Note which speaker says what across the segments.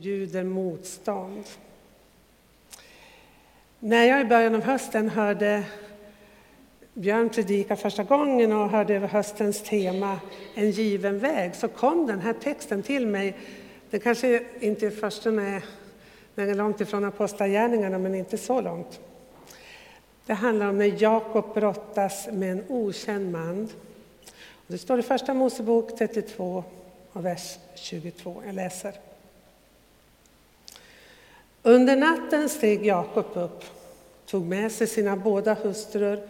Speaker 1: bjuder motstånd. När jag i början av hösten hörde Björn predika första gången och hörde över höstens tema En given väg så kom den här texten till mig. Det kanske inte är första när den är långt ifrån Apostlagärningarna, men inte så långt. Det handlar om när Jakob brottas med en okänd man. Det står i Första Mosebok 32 och vers 22. Jag läser. Under natten steg Jakob upp, tog med sig sina båda hustrur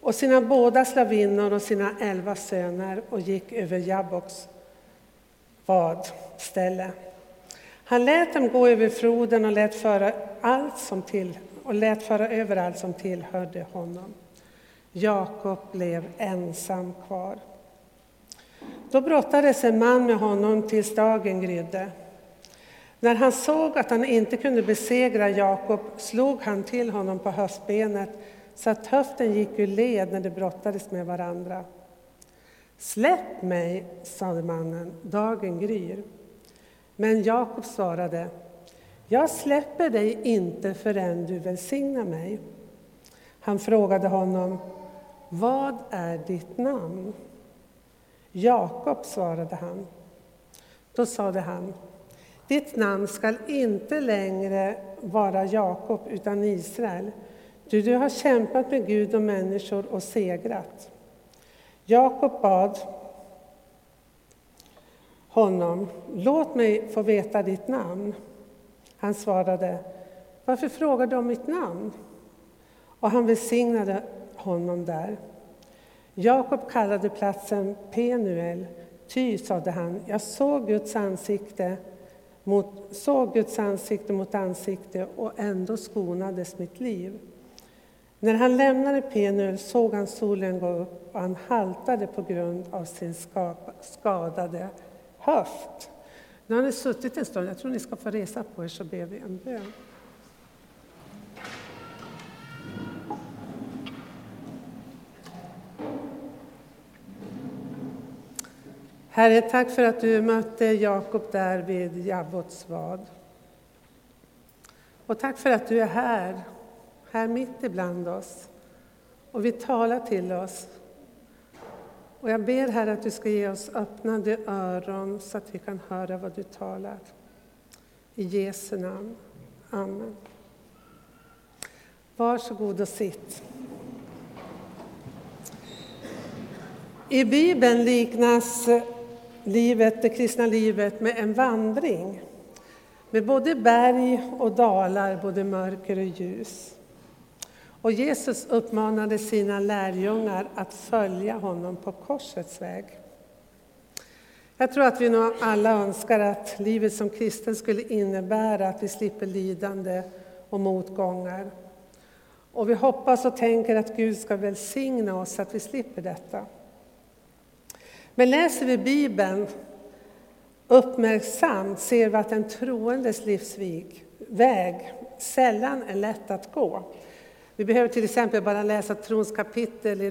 Speaker 1: och sina båda slavinnor och sina elva söner och gick över Jabboks vadställe. Han lät dem gå över floden och lät föra allt som till och lät föra över allt som tillhörde honom. Jakob blev ensam kvar. Då brottades en man med honom tills dagen grydde. När han såg att han inte kunde besegra Jakob slog han till honom på höftbenet så att höften gick ur led när de brottades med varandra. Släpp mig, sade mannen, dagen gryr. Men Jakob svarade, jag släpper dig inte förrän du välsignar mig. Han frågade honom, vad är ditt namn? Jakob, svarade han. Då sade han, ditt namn skall inte längre vara Jakob utan Israel, du, du har kämpat med Gud och människor och segrat. Jakob bad honom, låt mig få veta ditt namn. Han svarade, varför frågar du om mitt namn? Och han välsignade honom där. Jakob kallade platsen Penuel, ty, sade han, jag såg Guds ansikte mot, såg Guds ansikte mot ansikte och ändå skonades mitt liv. När han lämnade Penuel såg han solen gå upp och han haltade på grund av sin skadade höft. Nu har ni suttit en stund, jag tror ni ska få resa på er så ber vi en bön. Herre, tack för att du mötte Jakob där vid Jabbots vad. Och tack för att du är här, här mitt ibland oss och vi talar till oss. Och jag ber Herre att du ska ge oss öppnade öron så att vi kan höra vad du talar. I Jesu namn. Amen. Varsågod och sitt. I Bibeln liknas livet, det kristna livet med en vandring. Med både berg och dalar, både mörker och ljus. Och Jesus uppmanade sina lärjungar att följa honom på korsets väg. Jag tror att vi nog alla önskar att livet som kristen skulle innebära att vi slipper lidande och motgångar. Och vi hoppas och tänker att Gud ska välsigna oss så att vi slipper detta. Men läser vi Bibeln uppmärksamt ser vi att en troendes livsväg sällan är lätt att gå. Vi behöver till exempel bara läsa trons kapitel i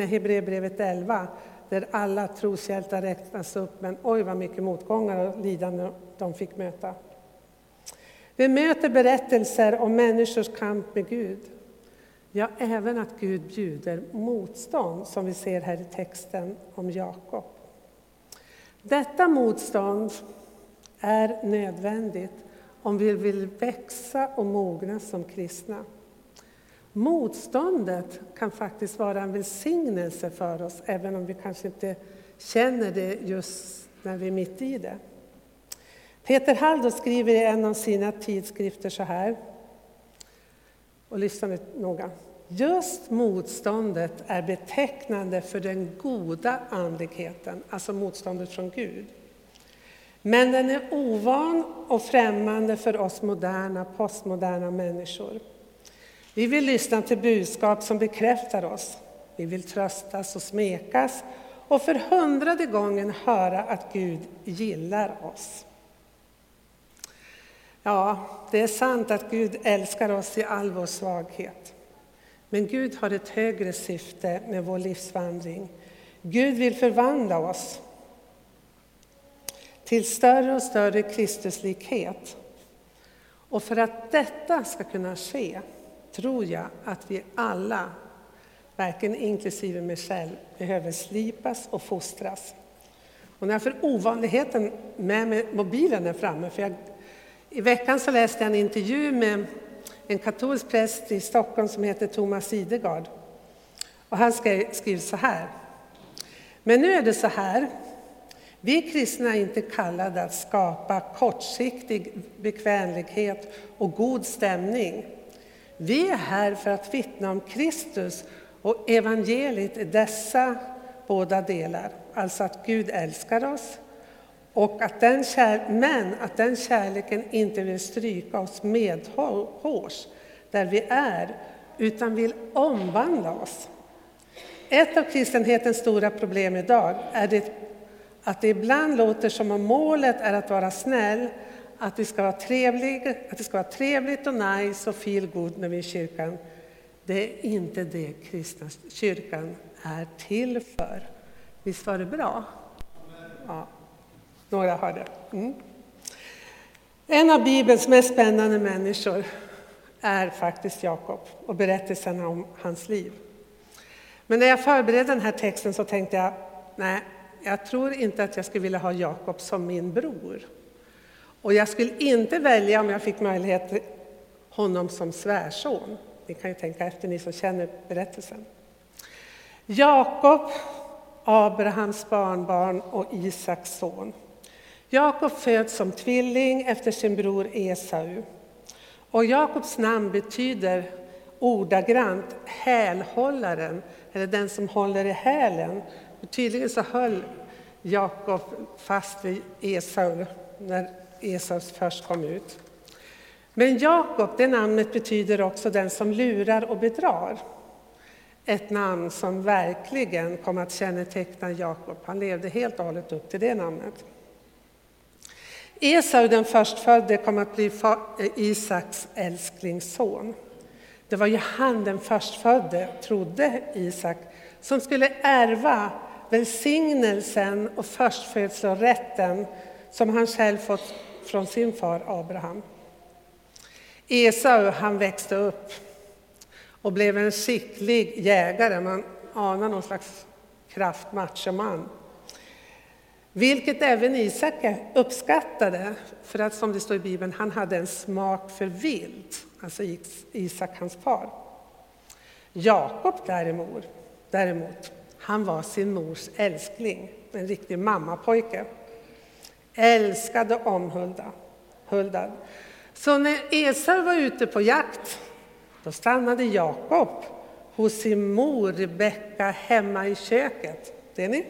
Speaker 1: Hebreerbrevet 11 där alla troshjältar räknas upp, men oj vad mycket motgångar och lidande de fick möta. Vi möter berättelser om människors kamp med Gud. Ja, även att Gud bjuder motstånd, som vi ser här i texten om Jakob. Detta motstånd är nödvändigt om vi vill växa och mogna som kristna. Motståndet kan faktiskt vara en välsignelse för oss, även om vi kanske inte känner det just när vi är mitt i det. Peter Haldo skriver i en av sina tidskrifter så här, och lyssna nu noga. Just motståndet är betecknande för den goda andligheten, alltså motståndet från Gud. Men den är ovan och främmande för oss moderna, postmoderna människor. Vi vill lyssna till budskap som bekräftar oss. Vi vill tröstas och smekas och för hundrade gången höra att Gud gillar oss. Ja, det är sant att Gud älskar oss i all vår svaghet. Men Gud har ett högre syfte med vår livsvandring. Gud vill förvandla oss till större och större Kristuslikhet. Och för att detta ska kunna ske tror jag att vi alla, verkligen inklusive mig själv, behöver slipas och fostras. Och när jag för ovanligheten med mig mobilen är framme, för jag, i veckan så läste jag en intervju med en katolsk präst i Stockholm som heter Thomas Idegard. Och han skriver så här. Men nu är det så här. Vi kristna är inte kallade att skapa kortsiktig bekvämlighet och god stämning. Vi är här för att vittna om Kristus och evangeliet i dessa båda delar. Alltså att Gud älskar oss, och att den kär, men att den kärleken inte vill stryka oss medhårs där vi är, utan vill omvandla oss. Ett av kristenhetens stora problem idag är det att det ibland låter som om målet är att vara snäll, att det ska vara, trevlig, att det ska vara trevligt och nice och feel good när vi är i kyrkan. Det är inte det kristna kyrkan är till för. Visst var det bra? Ja, några har det. Mm. En av Bibelns mest spännande människor är faktiskt Jakob och berättelsen om hans liv. Men när jag förberedde den här texten så tänkte jag, nej, jag tror inte att jag skulle vilja ha Jakob som min bror. Och jag skulle inte välja, om jag fick möjlighet, honom som svärson. Ni kan ju tänka efter, ni som känner berättelsen. Jakob, Abrahams barnbarn och Isaks son. Jakob föds som tvilling efter sin bror Esau. Och Jakobs namn betyder ordagrant hälhållaren, eller den som håller i hälen. Och tydligen så höll Jakob fast vid Esau när Esau först kom ut. Men Jakob, det namnet betyder också den som lurar och bedrar. Ett namn som verkligen kom att känneteckna Jakob. Han levde helt och hållet upp till det namnet. Esau den förstfödde kom att bli eh, Isaks älsklingsson. Det var ju han den förstfödde, trodde Isak, som skulle ärva välsignelsen och förstfödslorätten som han själv fått från sin far Abraham. Esau han växte upp och blev en skicklig jägare. Man anar någon slags kraftmachoman. Vilket även Isak uppskattade, för att som det står i Bibeln, han hade en smak för vilt, alltså Isak, hans far. Jakob däremot, däremot, han var sin mors älskling, en riktig mammapojke. Älskad och omhuldad. Så när Esau var ute på jakt, då stannade Jakob hos sin mor Rebecka hemma i köket. Det ni?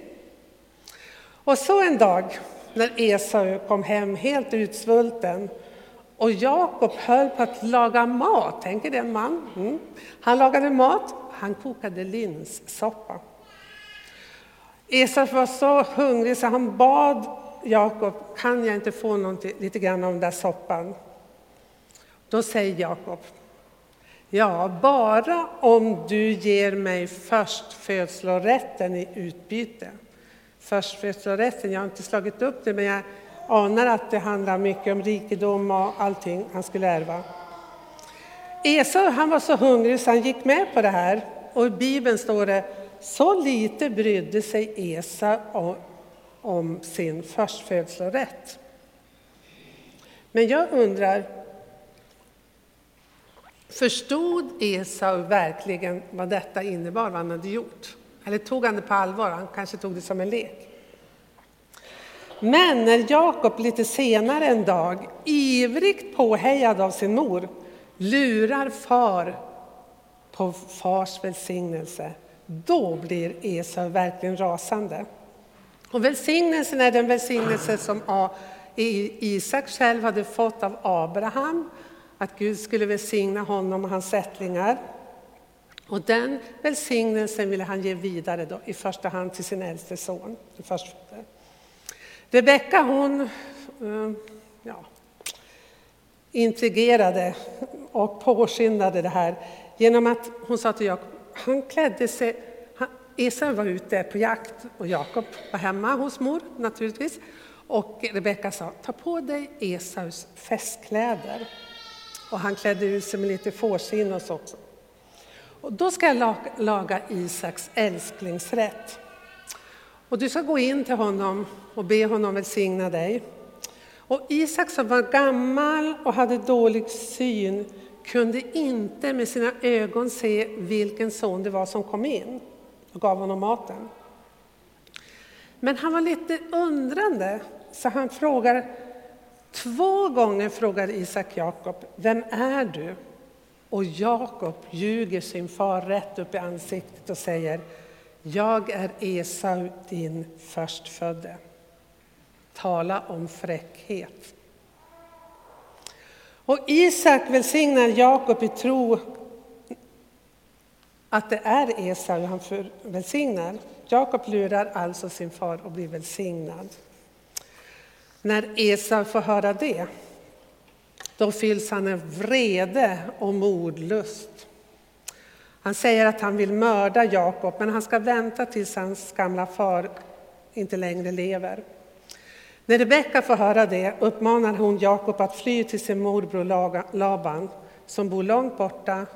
Speaker 1: Och så en dag när Esau kom hem helt utsvulten och Jakob höll på att laga mat, tänker den det en man. Mm. Han lagade mat, han kokade linssoppa. Esau var så hungrig så han bad Jakob, kan jag inte få lite grann av den där soppan? Då säger Jakob, ja, bara om du ger mig först födslorätten i utbyte förstfödslorätten. Jag har inte slagit upp det, men jag anar att det handlar mycket om rikedom och allting han skulle ärva. Esau han var så hungrig så han gick med på det här. Och i Bibeln står det, så lite brydde sig Esau om, om sin förstfödslorätt. Men jag undrar, förstod Esau verkligen vad detta innebar, vad han hade gjort? Eller tog han det på allvar? Han kanske tog det som en lek. Men när Jakob lite senare en dag, ivrigt påhejad av sin mor, lurar far på fars välsignelse, då blir Esau verkligen rasande. Och välsignelsen är den välsignelse som Isak själv hade fått av Abraham, att Gud skulle välsigna honom och hans ättlingar. Och den välsignelsen ville han ge vidare då, i första hand till sin äldste son. Rebecka hon eh, ja, intrigerade och påskyndade det här genom att hon sa till Jakob, han klädde sig, Esau var ute på jakt och Jakob var hemma hos mor naturligtvis. Och Rebecka sa, ta på dig Esaus festkläder. Och han klädde ut sig med lite fårsinnos också. Och då ska jag laga Isaks älsklingsrätt. Och du ska gå in till honom och be honom välsigna dig. Och Isak som var gammal och hade dålig syn kunde inte med sina ögon se vilken son det var som kom in och gav honom maten. Men han var lite undrande, så han frågar Två gånger frågar Isak Jakob, vem är du? Och Jakob ljuger sin far rätt upp i ansiktet och säger, jag är Esau, din förstfödde. Tala om fräckhet. Och Isak välsignar Jakob i tro att det är Esau han välsignar. Jakob lurar alltså sin far och blir välsignad. När Esau får höra det, då fylls han av vrede och mordlust. Han säger att han vill mörda Jakob, men han ska vänta tills hans gamla far inte längre lever. När Rebecka får höra det uppmanar hon Jakob att fly till sin morbror Laban, som bor långt borta,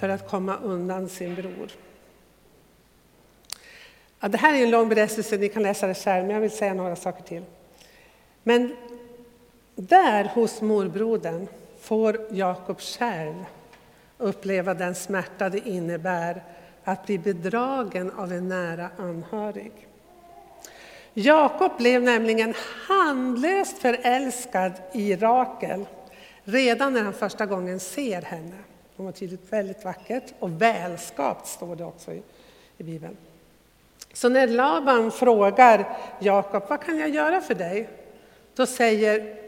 Speaker 1: för att komma undan sin bror. Ja, det här är en lång berättelse, ni kan läsa det själv, men jag vill säga några saker till. Men där hos morbrodern får Jakob själv uppleva den smärta det innebär att bli bedragen av en nära anhörig. Jakob blev nämligen handlöst förälskad i Rakel redan när han första gången ser henne. Hon var tydligt väldigt vackert och välskapt, står det också i, i Bibeln. Så när Laban frågar Jakob, vad kan jag göra för dig? Då säger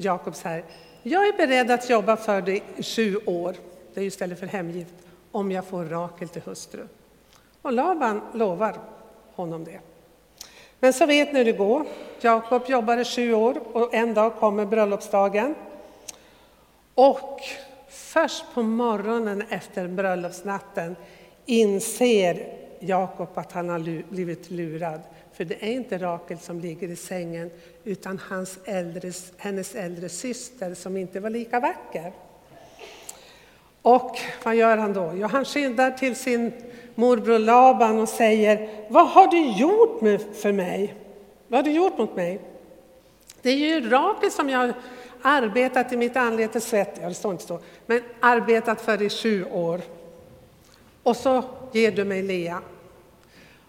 Speaker 1: Jakob så här, jag är beredd att jobba för dig i sju år, det är istället för hemgift, om jag får Rakel till hustru. Och Laban lovar honom det. Men så vet ni hur det går. Jakob jobbar i sju år och en dag kommer bröllopsdagen. Och först på morgonen efter bröllopsnatten inser Jakob att han har blivit lurad. För det är inte Rakel som ligger i sängen, utan hans äldre, hennes äldre syster som inte var lika vacker. Och vad gör han då? Jo, han skyndar till sin morbror Laban och säger, vad har du gjort med, för mig? Vad har du gjort mot mig? Det är ju Rakel som jag har arbetat i mitt anletes svett, ja det står inte så, men arbetat för i sju år. Och så ger du mig Lea.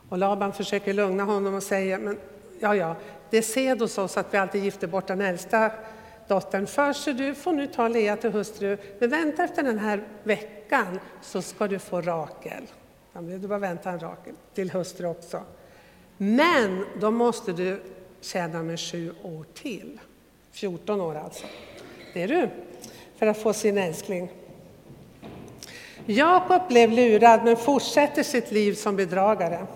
Speaker 1: Och Laban försöker lugna honom och säger, men ja, ja, det är sed hos oss att vi alltid gifter bort den äldsta dottern först, så du får nu ta Lea till hustru. Men vänta efter den här veckan så ska du få Rakel. Ja, du bara vänta en Rakel till hustru också. Men då måste du tjäna med sju år till. 14 år alltså. Det är du, för att få sin älskling. Jakob blev lurad men fortsätter sitt liv som bedragare.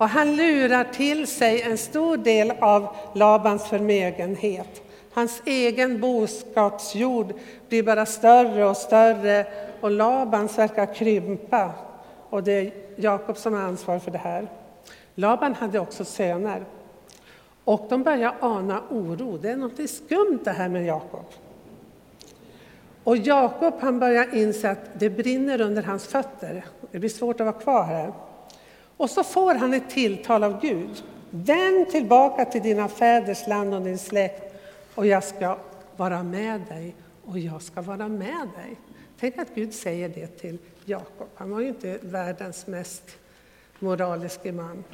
Speaker 1: Och han lurar till sig en stor del av Labans förmögenhet. Hans egen boskapsjord blir bara större och större och Labans verkar krympa. Och det är Jakob som har ansvar för det här. Laban hade också söner. Och de börjar ana oro. Det är något skumt det här med Jakob. Och Jakob han börjar inse att det brinner under hans fötter. Det blir svårt att vara kvar här. Och så får han ett tilltal av Gud. Vänd tillbaka till dina fäders land och din släkt och jag ska vara med dig och jag ska vara med dig. Tänk att Gud säger det till Jakob. Han var ju inte världens mest moraliske man.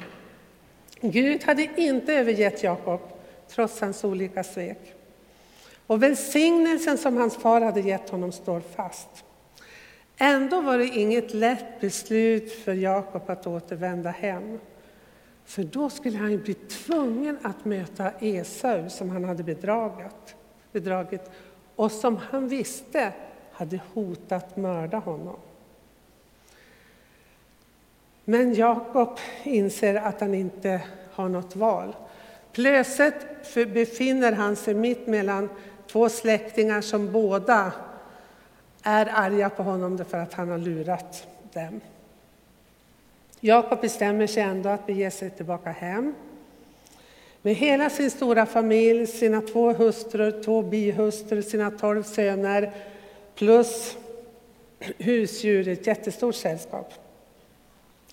Speaker 1: Gud hade inte övergett Jakob trots hans olika svek. Och välsignelsen som hans far hade gett honom står fast. Ändå var det inget lätt beslut för Jakob att återvända hem. För då skulle han bli tvungen att möta Esau som han hade bedragit, bedragit och som han visste hade hotat mörda honom. Men Jakob inser att han inte har något val. Plötsligt befinner han sig mitt mellan två släktingar som båda är arga på honom för att han har lurat dem. Jakob bestämmer sig ändå att bege sig tillbaka hem. med hela sin stora familj, sina två hustrur, två bihustrur, sina tolv söner plus husdjur, ett jättestort sällskap.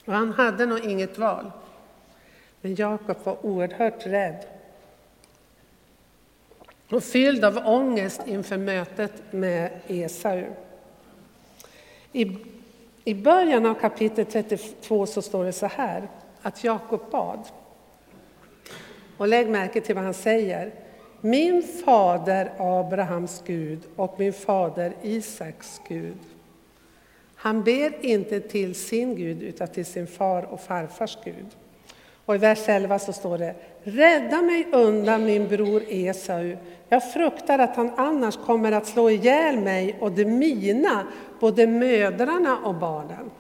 Speaker 1: Och han hade nog inget val. Men Jakob var oerhört rädd och fylld av ångest inför mötet med Esau. I, I början av kapitel 32 så står det så här, att Jakob bad. Och lägg märke till vad han säger. Min fader Abrahams Gud och min fader Isaks Gud. Han ber inte till sin Gud utan till sin far och farfars Gud. Och i vers 11 så står det Rädda mig undan min bror Esau. Jag fruktar att han annars kommer att slå ihjäl mig och de mina, både mödrarna och barnen.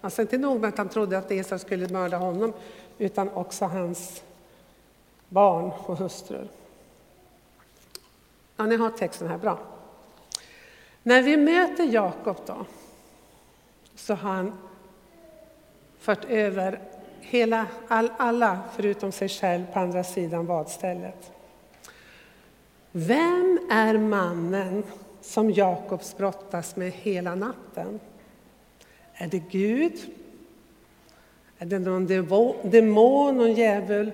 Speaker 1: Alltså inte nog med att han trodde att Esau skulle mörda honom, utan också hans barn och hustrur. Ja, ni har texten här, bra. När vi möter Jakob då, så har han fört över hela, all, alla förutom sig själv på andra sidan vadstället. Vem är mannen som Jakob brottas med hela natten? Är det Gud? Är det någon demon, någon djävul?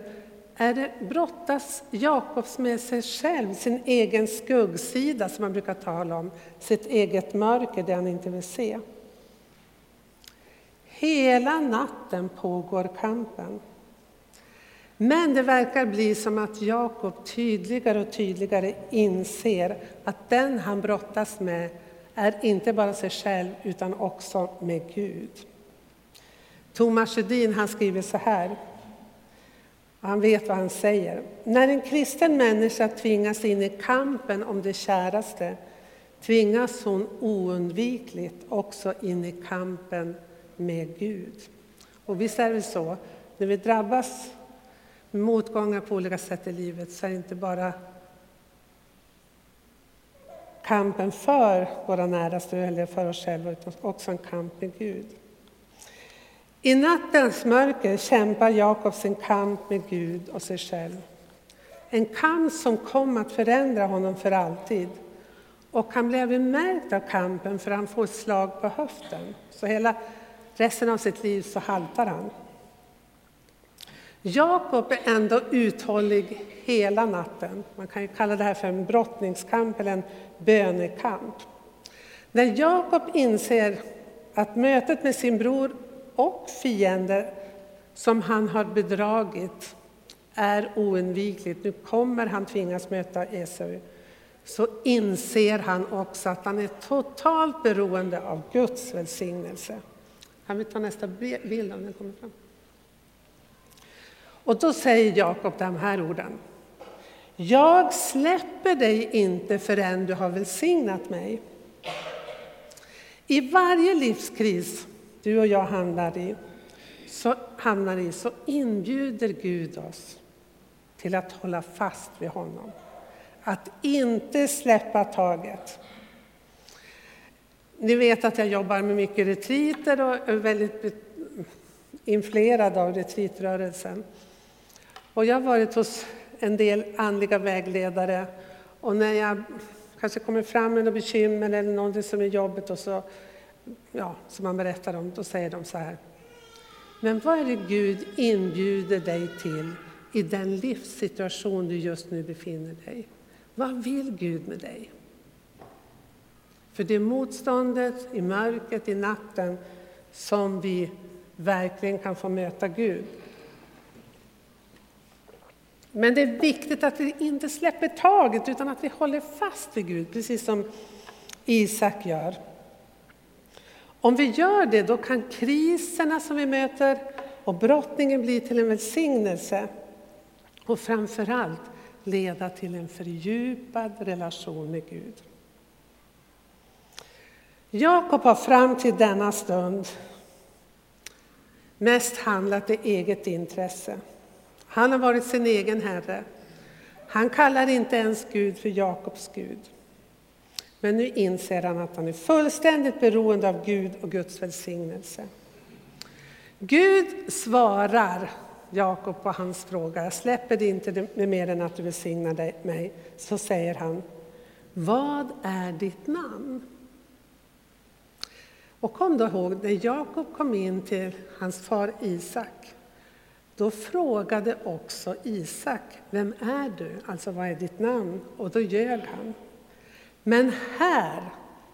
Speaker 1: Är det brottas Jakobs med sig själv, sin egen skuggsida som man brukar tala om, sitt eget mörker, det han inte vill se? Hela natten pågår kampen. Men det verkar bli som att Jakob tydligare och tydligare inser att den han brottas med är inte bara sig själv utan också med Gud. Thomas Sjödin han skriver så här, han vet vad han säger. När en kristen människa tvingas in i kampen om det käraste tvingas hon oundvikligt också in i kampen med Gud. Och visst är det så, när vi drabbas med motgångar på olika sätt i livet så är det inte bara kampen för våra näraste eller för oss själva utan också en kamp med Gud. I nattens mörker kämpar Jakob sin kamp med Gud och sig själv. En kamp som kom att förändra honom för alltid. Och han blev märkt av kampen för han får ett slag på höften. Så hela Resten av sitt liv så haltar han. Jakob är ändå uthållig hela natten. Man kan ju kalla det här för en brottningskamp eller en bönekamp. När Jakob inser att mötet med sin bror och fiende som han har bedragit är oundvikligt, nu kommer han tvingas möta Esau, så inser han också att han är totalt beroende av Guds välsignelse. Kan vi ta nästa bild om den kommer fram? Och då säger Jakob de här orden. Jag släpper dig inte förrän du har välsignat mig. I varje livskris du och jag hamnar i, så, hamnar i, så inbjuder Gud oss till att hålla fast vid honom. Att inte släppa taget. Ni vet att jag jobbar med mycket retriter och är väldigt influerad av retreatrörelsen. Och jag har varit hos en del andliga vägledare och när jag kanske kommer fram med något bekymmer eller något som är jobbigt och så, ja, som man berättar om, då säger de så här. Men vad är det Gud inbjuder dig till i den livssituation du just nu befinner dig? Vad vill Gud med dig? För det är motståndet i mörkret, i natten, som vi verkligen kan få möta Gud. Men det är viktigt att vi inte släpper taget utan att vi håller fast vid Gud, precis som Isak gör. Om vi gör det, då kan kriserna som vi möter och brottningen bli till en välsignelse och framförallt leda till en fördjupad relation med Gud. Jakob har fram till denna stund mest handlat i eget intresse. Han har varit sin egen herre. Han kallar inte ens Gud för Jakobs Gud. Men nu inser han att han är fullständigt beroende av Gud och Guds välsignelse. Gud svarar Jakob på hans fråga, jag släpper dig inte med mer än att du välsignar mig, så säger han, vad är ditt namn? Och kom då ihåg, när Jakob kom in till hans far Isak, då frågade också Isak, vem är du? Alltså vad är ditt namn? Och då ljög han. Men här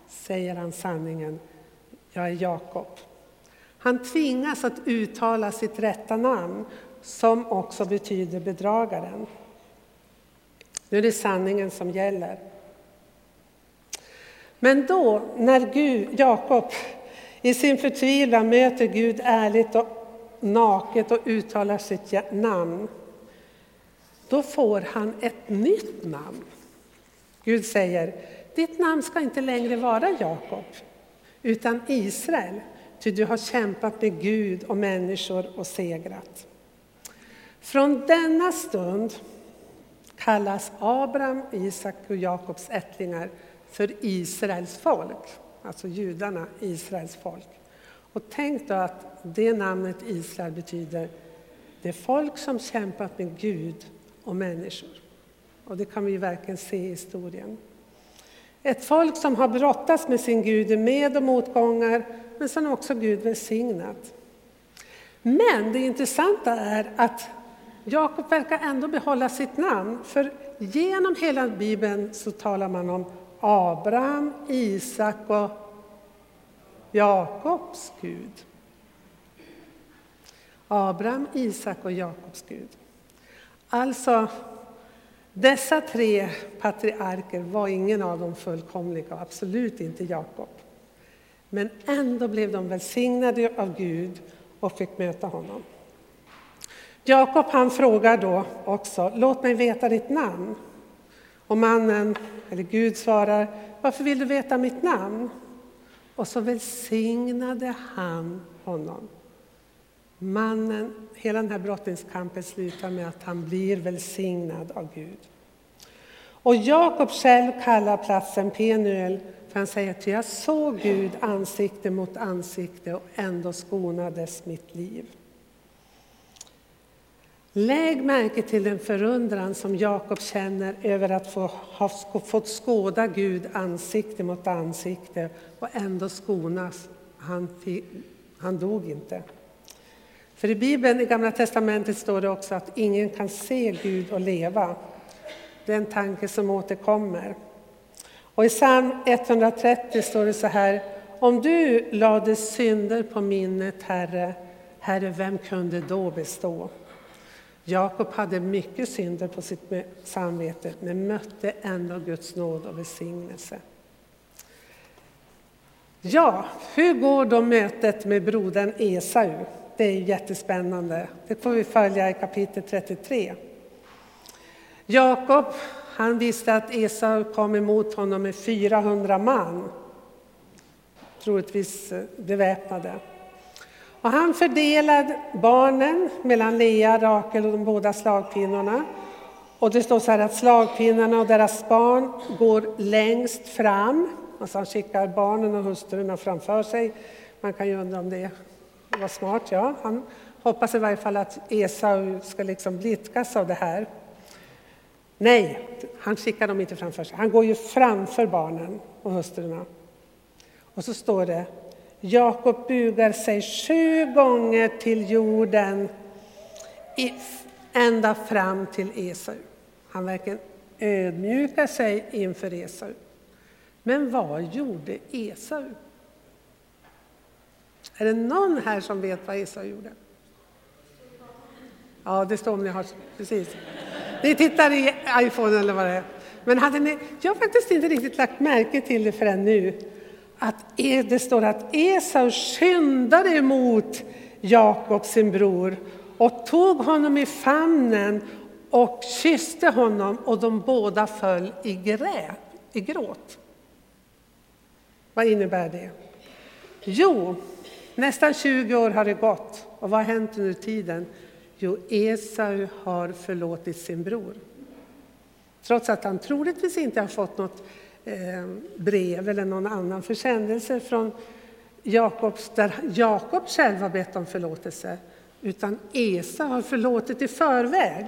Speaker 1: säger han sanningen, jag är Jakob. Han tvingas att uttala sitt rätta namn, som också betyder bedragaren. Nu är det sanningen som gäller. Men då, när Gud, Jakob i sin förtvivlan möter Gud ärligt och naket och uttalar sitt namn, då får han ett nytt namn. Gud säger, ditt namn ska inte längre vara Jakob, utan Israel, ty du har kämpat med Gud och människor och segrat. Från denna stund kallas Abraham, Isak och Jakobs ättlingar för Israels folk, alltså judarna, Israels folk. Och tänk då att det namnet Israel betyder det folk som kämpat med Gud och människor. Och det kan vi verkligen se i historien. Ett folk som har brottats med sin Gud i med och motgångar, men som också Gud välsignat. Men det intressanta är att Jakob verkar ändå behålla sitt namn, för genom hela Bibeln så talar man om Abraham, Isak och Jakobs Gud. Abraham, Isak och Jakobs Gud. Alltså, dessa tre patriarker var ingen av dem fullkomliga, absolut inte Jakob. Men ändå blev de välsignade av Gud och fick möta honom. Jakob han frågar då också, låt mig veta ditt namn. Och mannen, eller Gud svarar, varför vill du veta mitt namn? Och så välsignade han honom. Mannen, hela den här brottningskampen slutar med att han blir välsignad av Gud. Och Jakob själv kallar platsen Penuel, för han säger att jag såg Gud ansikte mot ansikte och ändå skonades mitt liv. Lägg märke till den förundran som Jakob känner över att få, ha fått skåda Gud ansikte mot ansikte och ändå skonas. Han, han dog inte. För i Bibeln, i Gamla Testamentet, står det också att ingen kan se Gud och leva. Det är en tanke som återkommer. Och i psalm 130 står det så här, om du lade synder på minnet, Herre, Herre, vem kunde då bestå? Jakob hade mycket synder på sitt samvete, men mötte ändå Guds nåd och välsignelse. Ja, hur går då mötet med brodern Esau? Det är jättespännande. Det får vi följa i kapitel 33. Jakob, han visste att Esau kom emot honom med 400 man, troligtvis eh, beväpnade. Och han fördelade barnen mellan Lea, Rakel och de båda slagkvinnorna. Och det står så här att slagkvinnorna och deras barn går längst fram. Alltså han skickar barnen och hustrurna framför sig. Man kan ju undra om det var smart, ja. Han hoppas i varje fall att Esau ska liksom blidkas av det här. Nej, han skickar dem inte framför sig. Han går ju framför barnen och hustrurna. Och så står det Jakob bugar sig sju gånger till jorden ända fram till Esau. Han verkligen ödmjukar sig inför Esau. Men vad gjorde Esau? Är det någon här som vet vad Esau gjorde? Ja, det står om ni har... Precis. Ni tittar i iPhone eller vad det är. Men hade ni, jag har faktiskt inte riktigt lagt märke till det förrän nu att det står att Esau skyndade emot Jakob, sin bror, och tog honom i famnen och kysste honom och de båda föll i, grä, i gråt. Vad innebär det? Jo, nästan 20 år har det gått. Och vad har hänt under tiden? Jo, Esau har förlåtit sin bror. Trots att han troligtvis inte har fått något Eh, brev eller någon annan försändelse från Jakobs, där Jakob själv har bett om förlåtelse. utan Esa har förlåtit i förväg.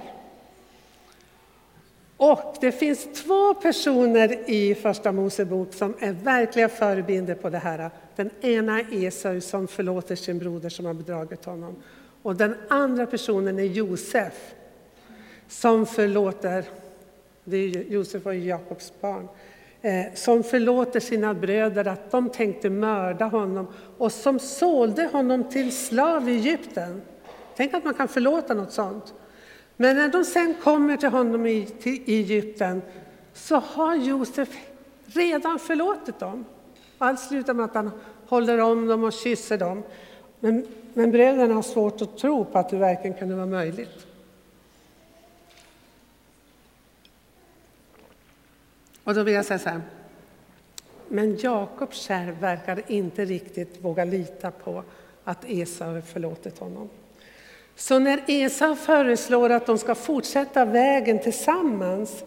Speaker 1: Och det finns två personer i Första Mosebok som är verkliga förebilder på det här. Den ena är Esau som förlåter sin broder som har bedragit honom. Och den andra personen är Josef som förlåter, det är Josef var Jakobs barn, Eh, som förlåter sina bröder att de tänkte mörda honom och som sålde honom till slav i Egypten. Tänk att man kan förlåta något sånt. Men när de sen kommer till honom i, till Egypten så har Josef redan förlåtit dem. Allt slutar med att han håller om dem och kysser dem. Men, men bröderna har svårt att tro på att det verkligen kunde vara möjligt. Och då vill jag säga så här. Men Jakob själv verkar inte riktigt våga lita på att Esau förlåtit honom. Så när Esau föreslår att de ska fortsätta vägen tillsammans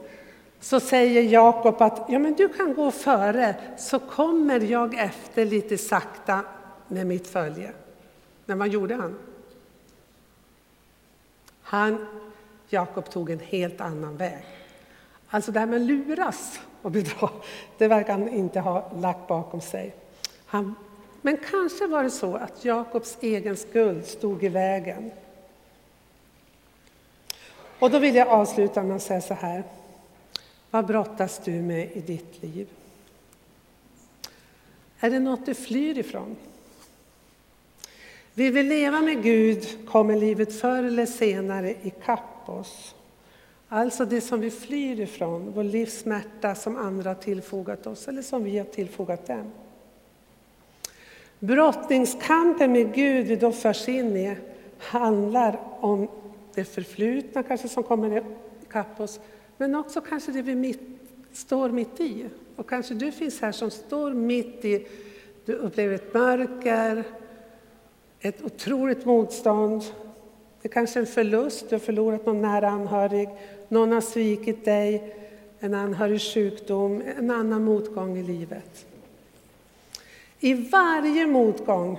Speaker 1: så säger Jakob att ja, men du kan gå före så kommer jag efter lite sakta med mitt följe. Men vad gjorde han? Han, Jakob tog en helt annan väg. Alltså det här med luras och bedra, det verkar han inte ha lagt bakom sig. Han, men kanske var det så att Jakobs egen skuld stod i vägen. Och då vill jag avsluta med att säga så här. Vad brottas du med i ditt liv? Är det något du flyr ifrån? Vill vi leva med Gud kommer livet förr eller senare ikapp oss. Alltså det som vi flyr ifrån, vår livssmärta som andra har tillfogat oss eller som vi har tillfogat dem. Brottningskampen med Gud vi då förs in i handlar om det förflutna kanske som kommer ikapp oss, men också kanske det vi mitt, står mitt i. Och kanske du finns här som står mitt i, du upplever ett mörker, ett otroligt motstånd. Det är kanske är en förlust, du har förlorat någon nära anhörig, någon har svikit dig, en anhörig sjukdom, en annan motgång i livet. I varje motgång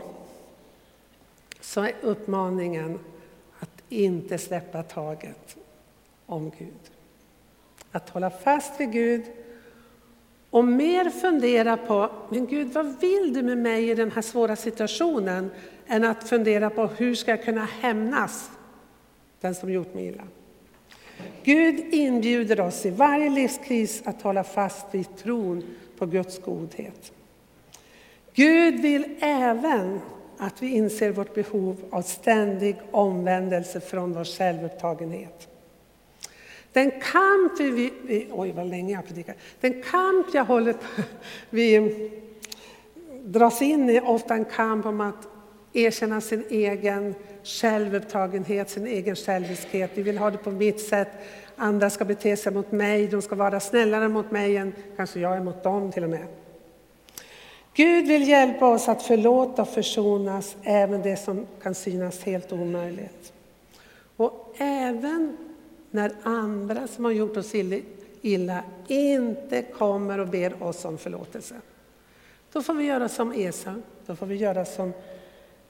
Speaker 1: så är uppmaningen att inte släppa taget om Gud. Att hålla fast vid Gud och mer fundera på, men Gud vad vill du med mig i den här svåra situationen? Än att fundera på hur ska jag kunna hämnas den som gjort mig illa. Gud inbjuder oss i varje livskris att hålla fast vid tron på Guds godhet. Gud vill även att vi inser vårt behov av ständig omvändelse från vår självupptagenhet. Den kamp vi, vi oj vad länge jag predikar, den kamp jag håller på, vi dras in i, ofta en kamp om att erkänna sin egen självupptagenhet, sin egen själviskhet. Vi vill ha det på mitt sätt. Andra ska bete sig mot mig, de ska vara snällare mot mig än kanske jag är mot dem till och med. Gud vill hjälpa oss att förlåta och försonas även det som kan synas helt omöjligt. Och även när andra som har gjort oss illa inte kommer och ber oss om förlåtelse. Då får vi göra som Esau, då får vi göra som,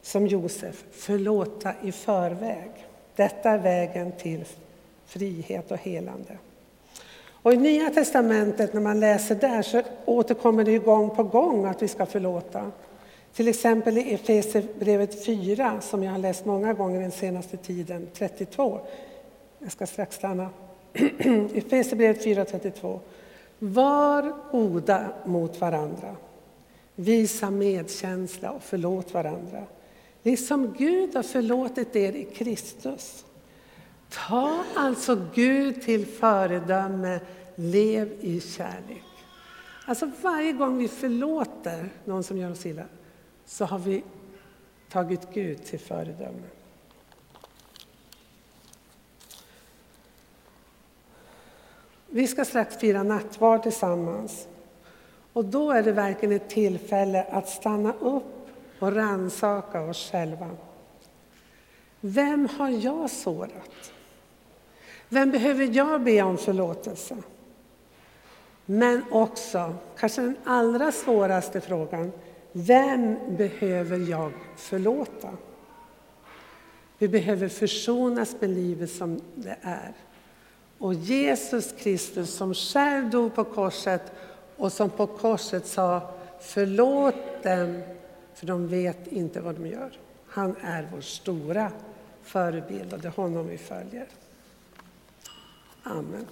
Speaker 1: som Josef, förlåta i förväg. Detta är vägen till frihet och helande. Och I Nya testamentet, när man läser där, så återkommer det gång på gång att vi ska förlåta. Till exempel i Efesierbrevet 4, som jag har läst många gånger den senaste tiden, 32. Jag ska strax stanna. Efesierbrevet 4, 32. Var goda mot varandra. Visa medkänsla och förlåt varandra. Liksom Gud har förlåtit er i Kristus. Ta alltså Gud till föredöme, lev i kärlek. Alltså varje gång vi förlåter någon som gör oss illa så har vi tagit Gud till föredöme. Vi ska strax fira nattvard tillsammans. Och då är det verkligen ett tillfälle att stanna upp och ransaka oss själva. Vem har jag sårat? Vem behöver jag be om förlåtelse? Men också, kanske den allra svåraste frågan, vem behöver jag förlåta? Vi behöver försonas med livet som det är. Och Jesus Kristus som själv dog på korset och som på korset sa förlåt dem för de vet inte vad de gör. Han är vår stora förebild och det är honom vi följer. Amen.